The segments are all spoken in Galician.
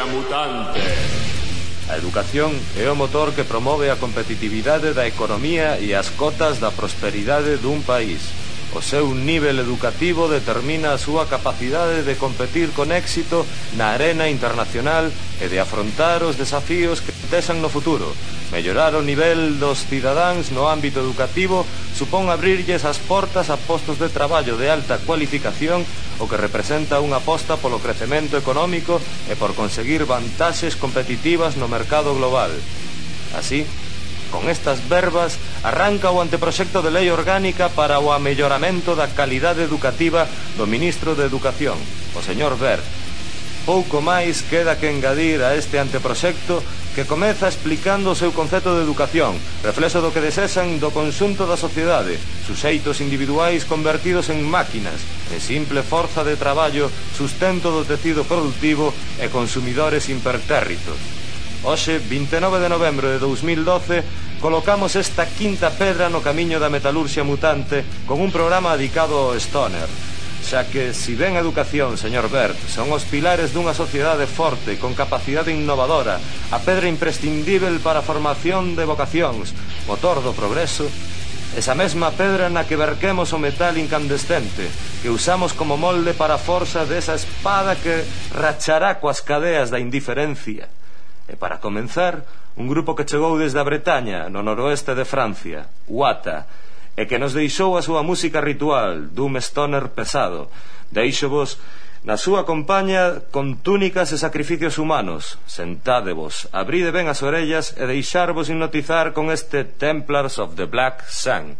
Galaxia Mutante. A educación é o motor que promove a competitividade da economía e as cotas da prosperidade dun país. O seu nivel educativo determina a súa capacidade de competir con éxito na arena internacional e de afrontar os desafíos que tesan no futuro. Mellorar o nivel dos cidadáns no ámbito educativo supón abrirlles as portas a postos de traballo de alta cualificación o que representa unha aposta polo crecemento económico e por conseguir vantaxes competitivas no mercado global. Así, Con estas verbas arranca o anteproxecto de lei orgánica para o amelloramento da calidade educativa do ministro de Educación, o señor Bert. Pouco máis queda que engadir a este anteproxecto que comeza explicando o seu concepto de educación, reflexo do que desexan do consunto da sociedade, suxeitos individuais convertidos en máquinas, en simple forza de traballo, sustento do tecido productivo e consumidores impertérritos. Hoxe, 29 de novembro de 2012, colocamos esta quinta pedra no camiño da metalurxia mutante con un programa dedicado ao Stoner, xa que, si ben a educación, señor Bert, son os pilares dunha sociedade forte, con capacidade innovadora, a pedra imprescindível para a formación de vocacións, motor do progreso, esa mesma pedra na que verquemos o metal incandescente, que usamos como molde para a forza desa espada que rachará coas cadeas da indiferencia. E para comenzar, un grupo que chegou desde a Bretaña, no noroeste de Francia, Uata, e que nos deixou a súa música ritual dun stoner pesado. Deixo-vos na súa compaña con túnicas e sacrificios humanos. Sentádevos, abride ben as orellas e deixarvos hipnotizar con este Templars of the Black Sun.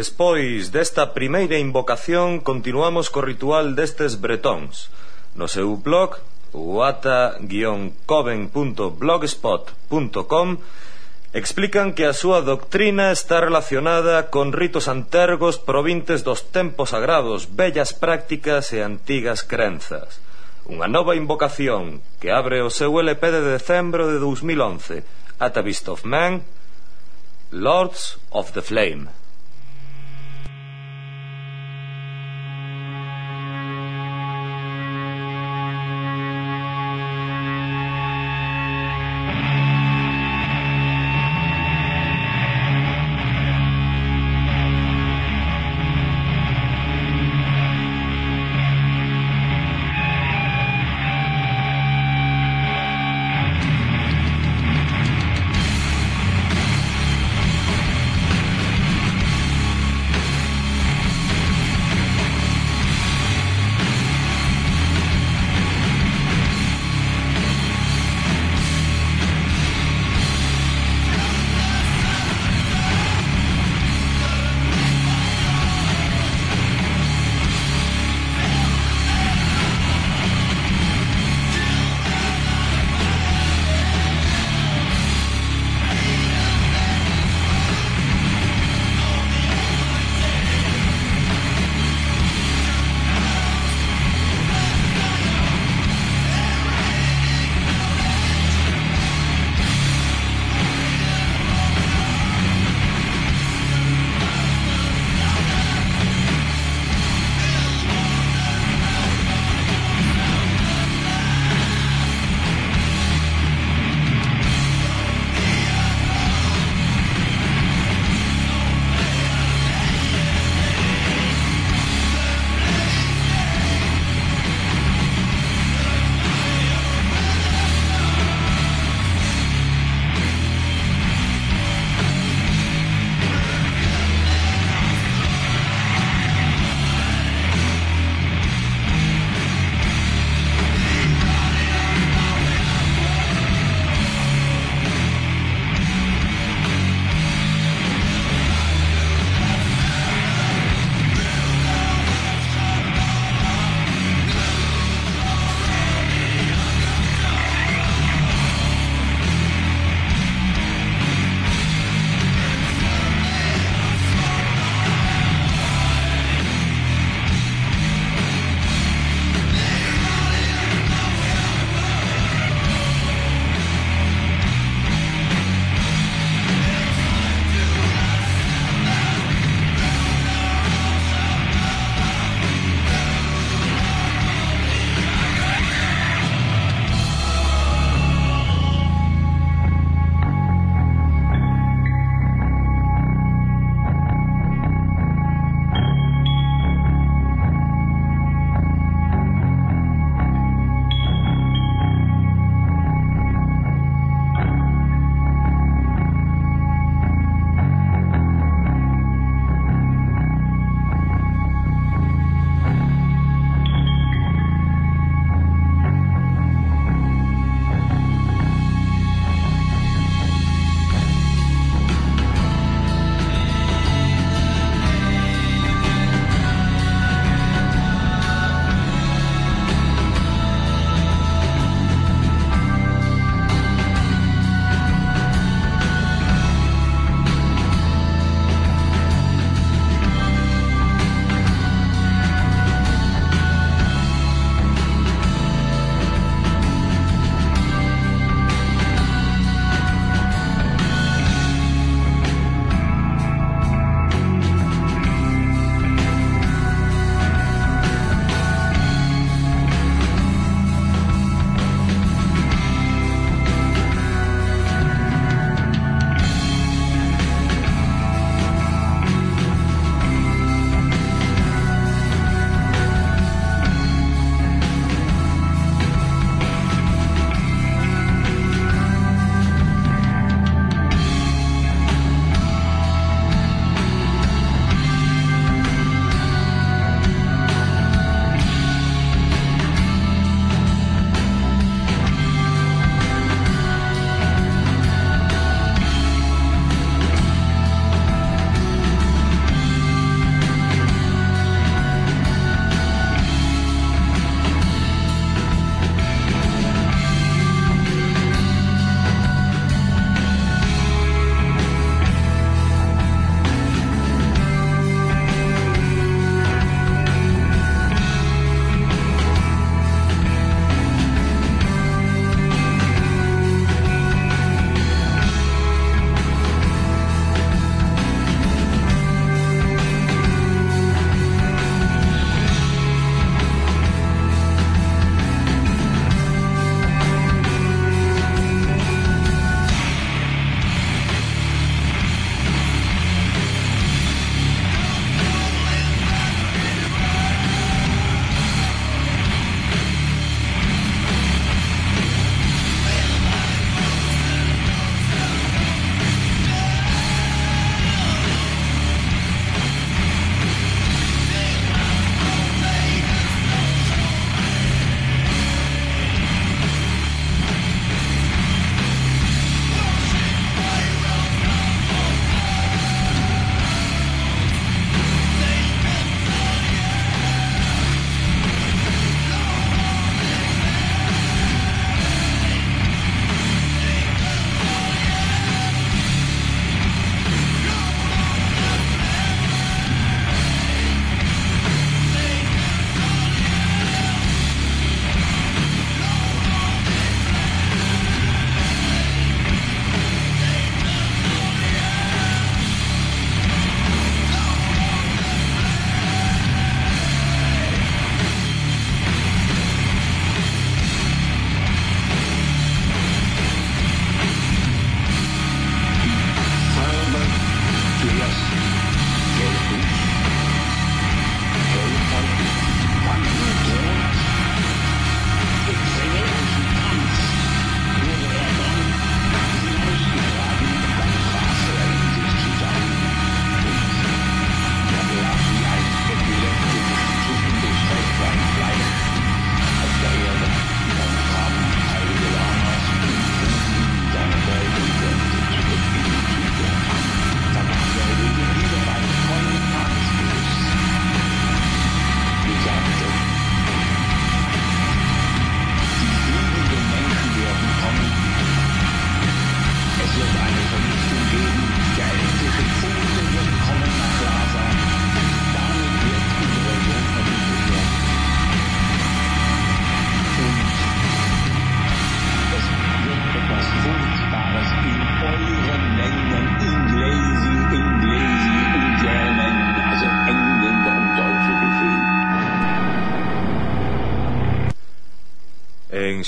Despois desta primeira invocación continuamos co ritual destes bretóns. No seu blog uata-coven.blogspot.com explican que a súa doctrina está relacionada con ritos antergos provintes dos tempos sagrados, bellas prácticas e antigas crenzas. Unha nova invocación que abre o seu LP de decembro de 2011, Atavist of Man, Lords of the Flame.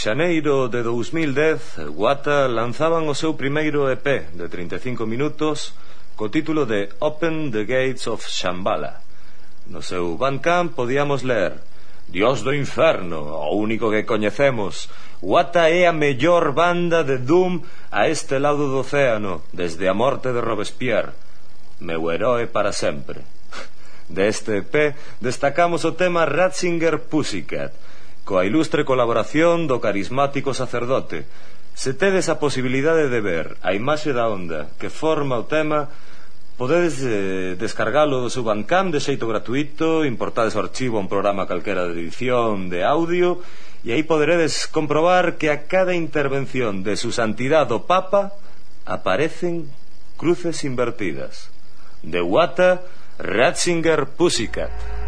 xaneiro de 2010, Wata lanzaban o seu primeiro EP de 35 minutos co título de Open the Gates of Shambhala. No seu Bandcamp podíamos ler Dios do Inferno, o único que coñecemos. Wata é a mellor banda de Doom a este lado do océano desde a morte de Robespierre. Meu heroe para sempre. Deste EP destacamos o tema Ratzinger Pussycat, coa ilustre colaboración do carismático sacerdote. Se tedes a posibilidade de ver a imaxe da onda que forma o tema, podedes eh, descargalo do seu Bandcamp de xeito gratuito, importades o archivo a un programa calquera de edición de audio e aí poderedes comprobar que a cada intervención de su santidad o Papa aparecen cruces invertidas. De Wata, Ratzinger Pussycat.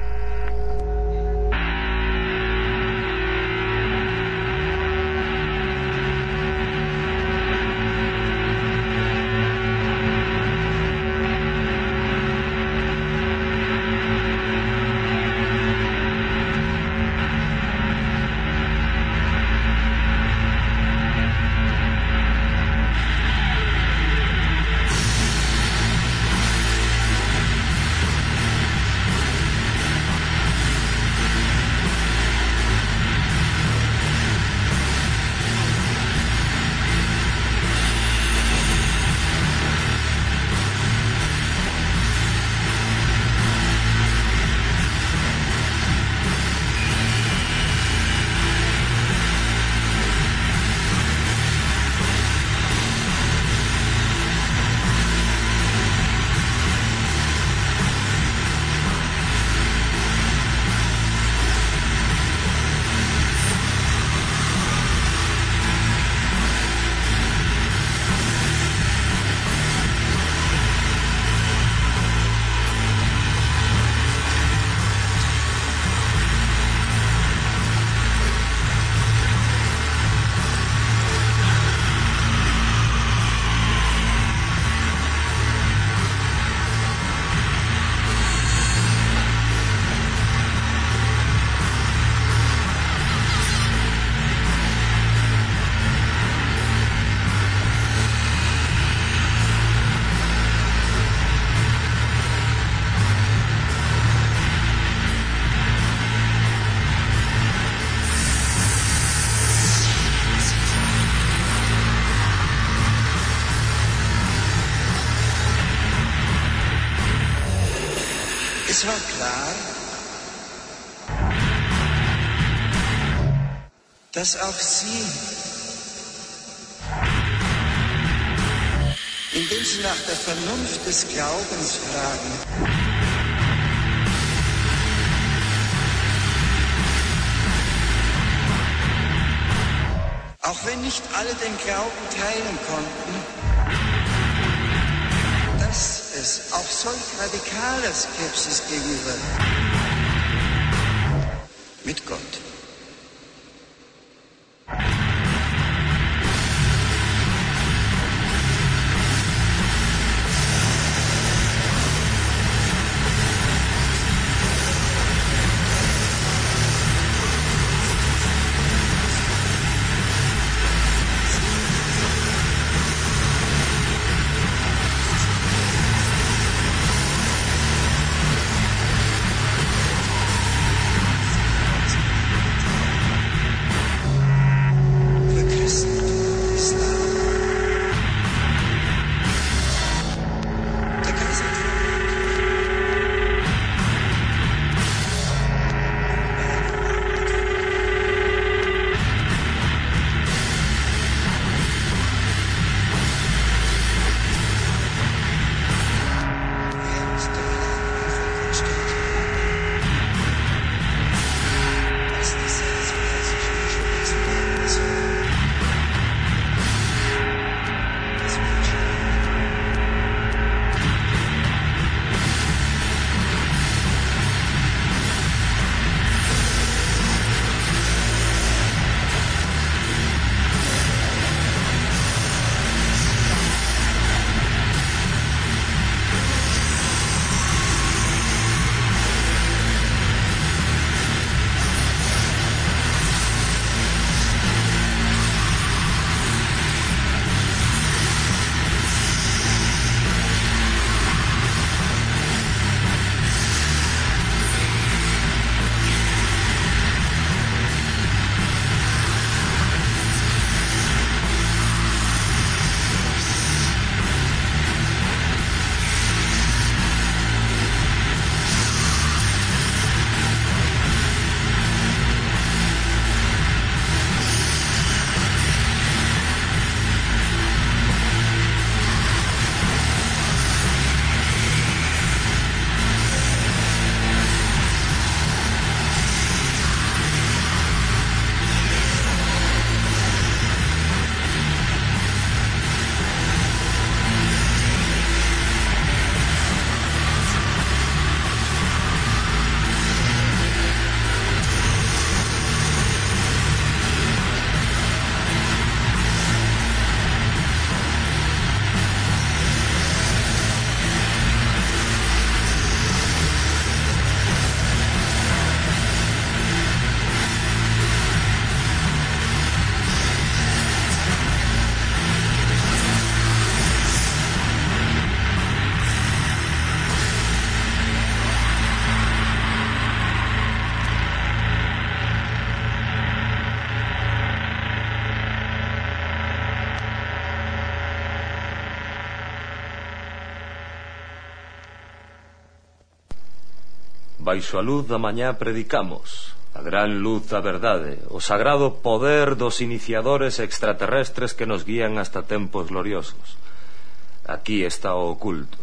War klar, dass auch Sie, indem Sie nach der Vernunft des Glaubens fragen, auch wenn nicht alle den Glauben teilen konnten, es auch solch radikaler Skepsis gegenüber mit Gott. Baixo a luz da mañá predicamos a gran luz da verdade, o sagrado poder dos iniciadores extraterrestres que nos guían hasta tempos gloriosos. Aquí está o oculto.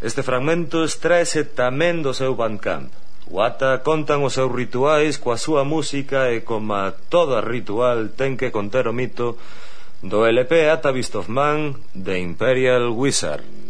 Este fragmento extraese tamén do seu bandcamp. Wata contan os seus rituais coa súa música e como toda ritual ten que conter o mito do LP Atavist of Man de Imperial Wizard.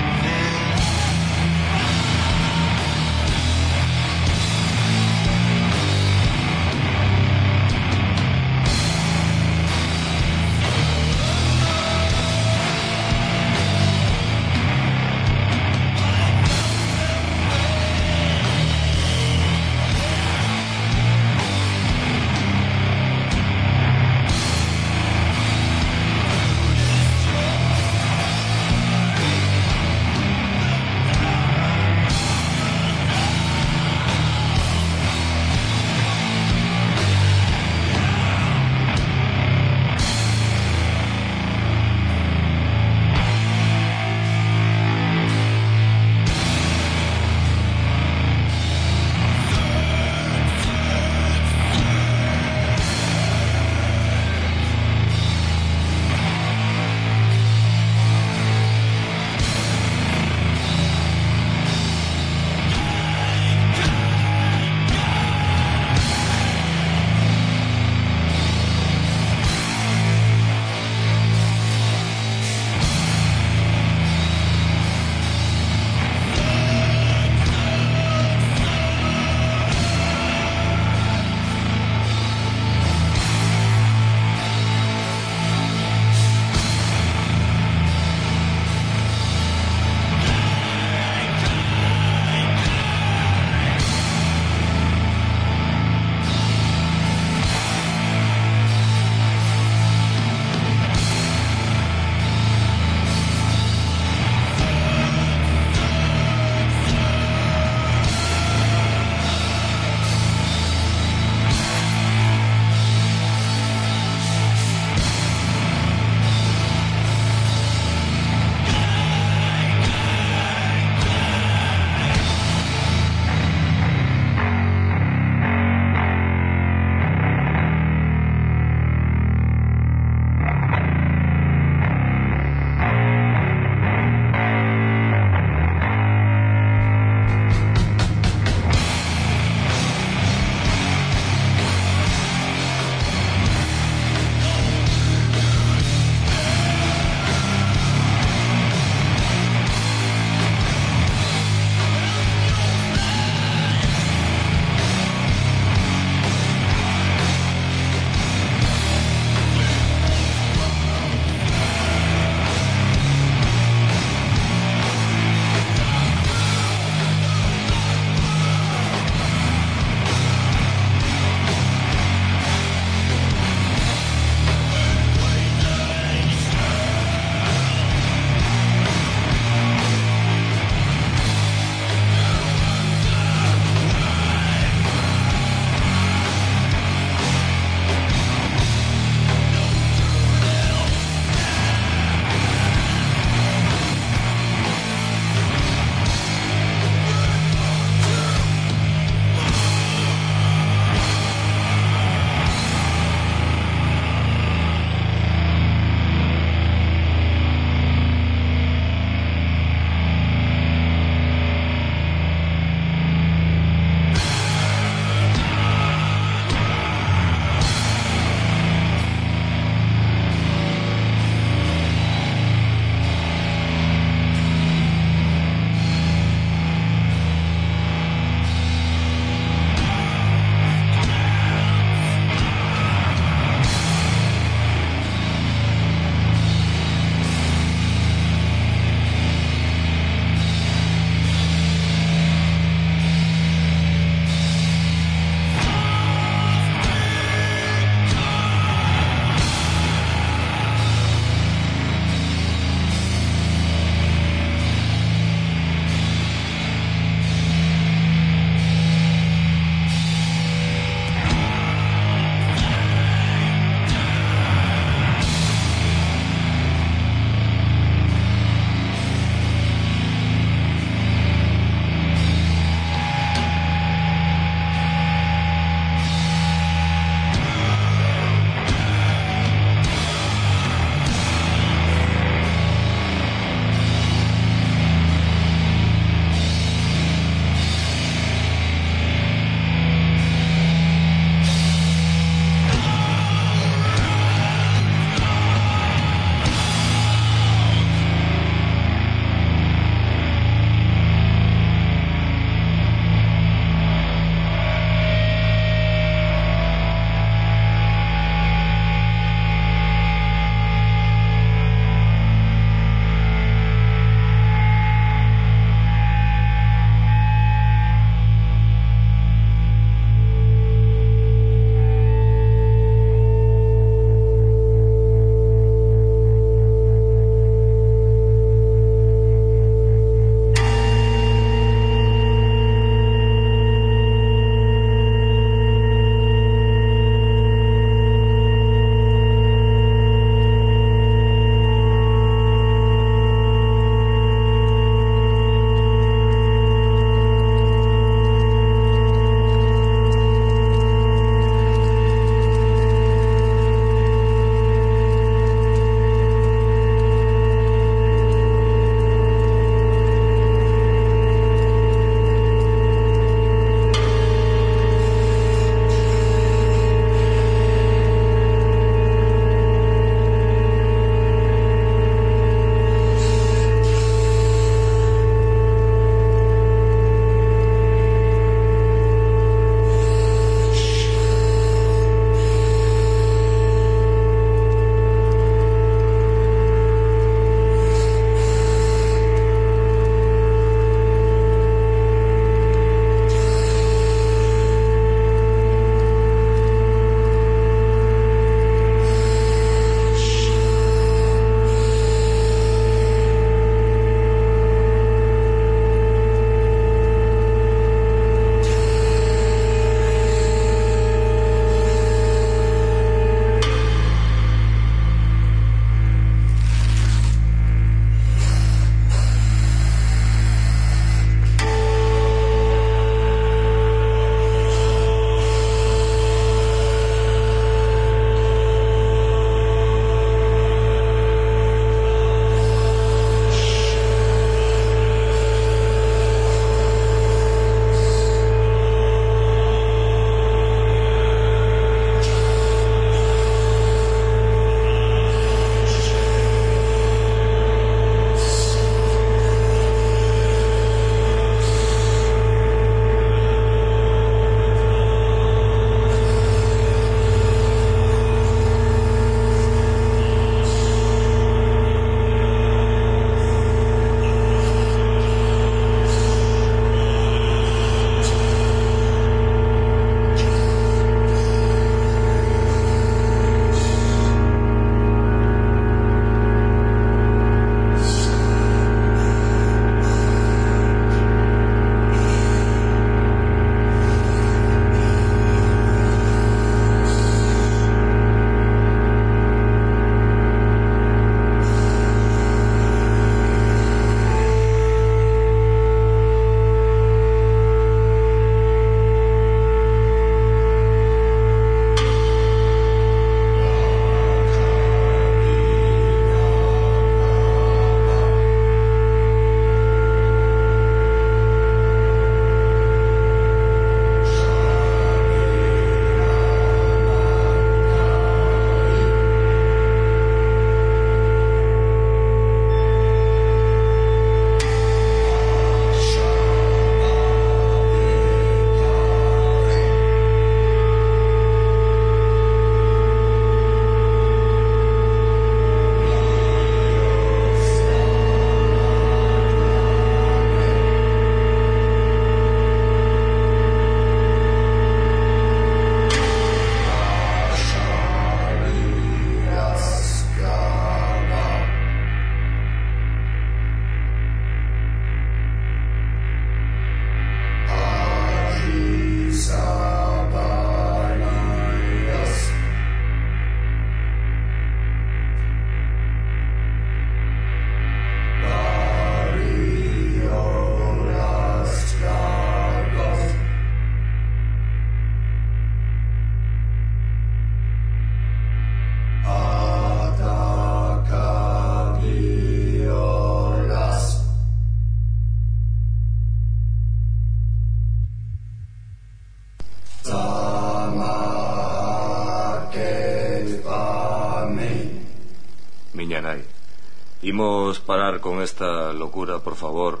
Imos parar con esta locura, por favor.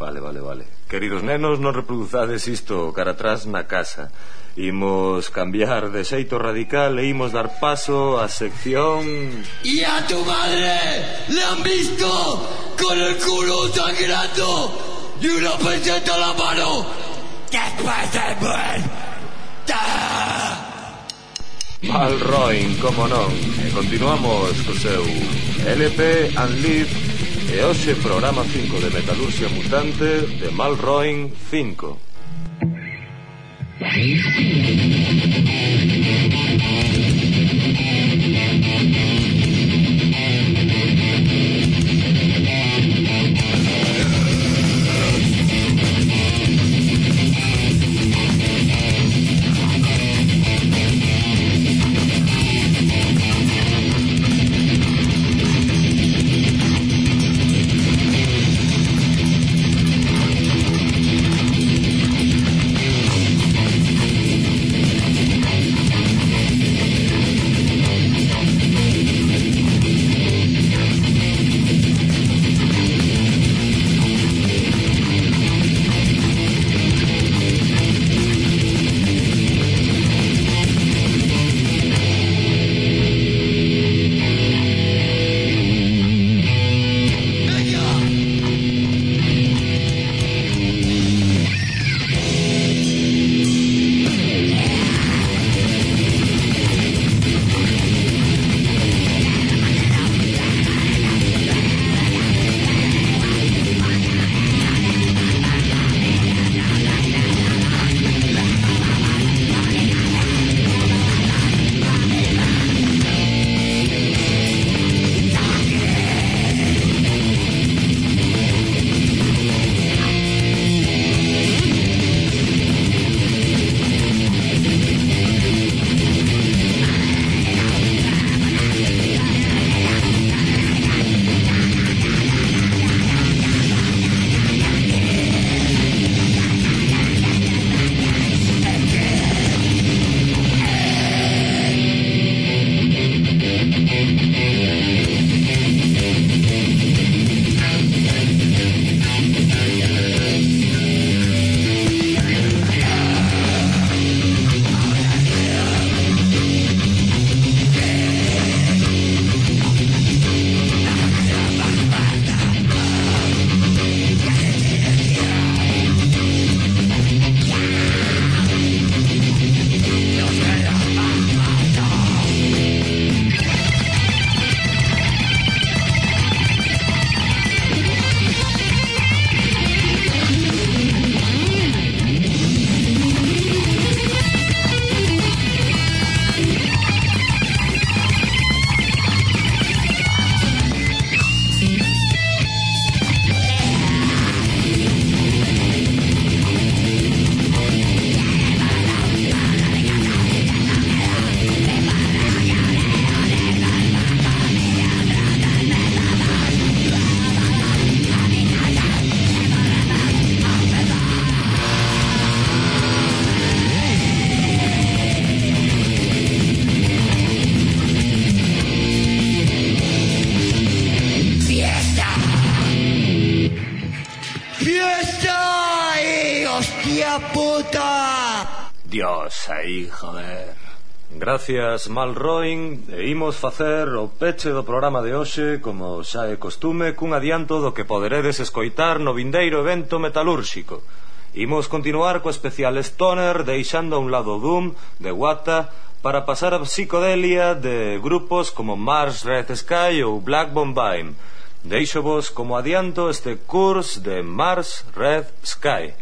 Vale, vale, vale. Queridos nenos, non reproduzades isto cara atrás na casa. Imos cambiar de xeito radical e imos dar paso á sección... ¿Y a tu madre le han visto con el culo sangrando y una peseta la mano? Después del Val Roin, como non E continuamos co seu LP Unleashed E hoxe programa 5 de Metalurgia Mutante de Mal Roin 5 Gracias, Malroin. E imos facer o peche do programa de hoxe, como xa é costume, cun adianto do que poderedes escoitar no vindeiro evento metalúrxico. Imos continuar co especial Stoner, deixando a un lado Doom, de Wata, para pasar a psicodelia de grupos como Mars Red Sky ou Black Bombine Deixo vos como adianto este curso de Mars Red Sky.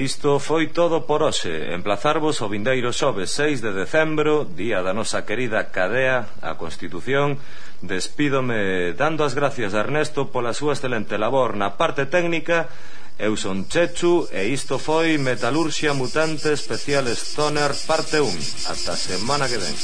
isto foi todo por hoxe. Emplazarvos o vindeiro xoves 6 de decembro, día da nosa querida cadea, a Constitución. Despídome dando as gracias a Ernesto pola súa excelente labor na parte técnica. Eu son Chechu e isto foi Metalurxia Mutante Especial Stoner Parte 1. Ata semana que ven.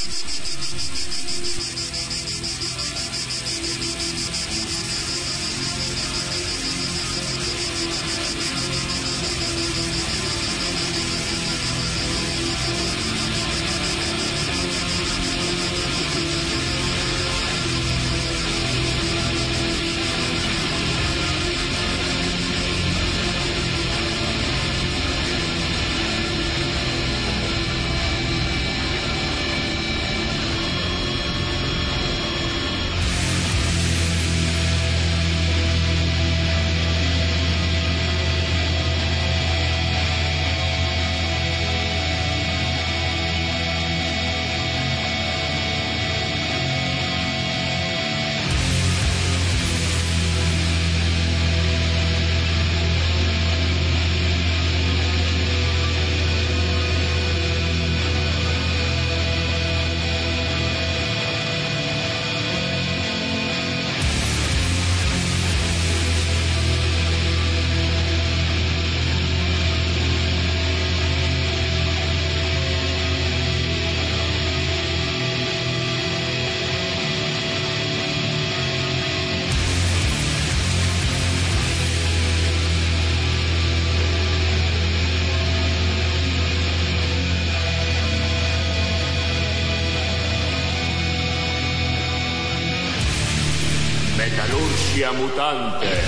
Mutante.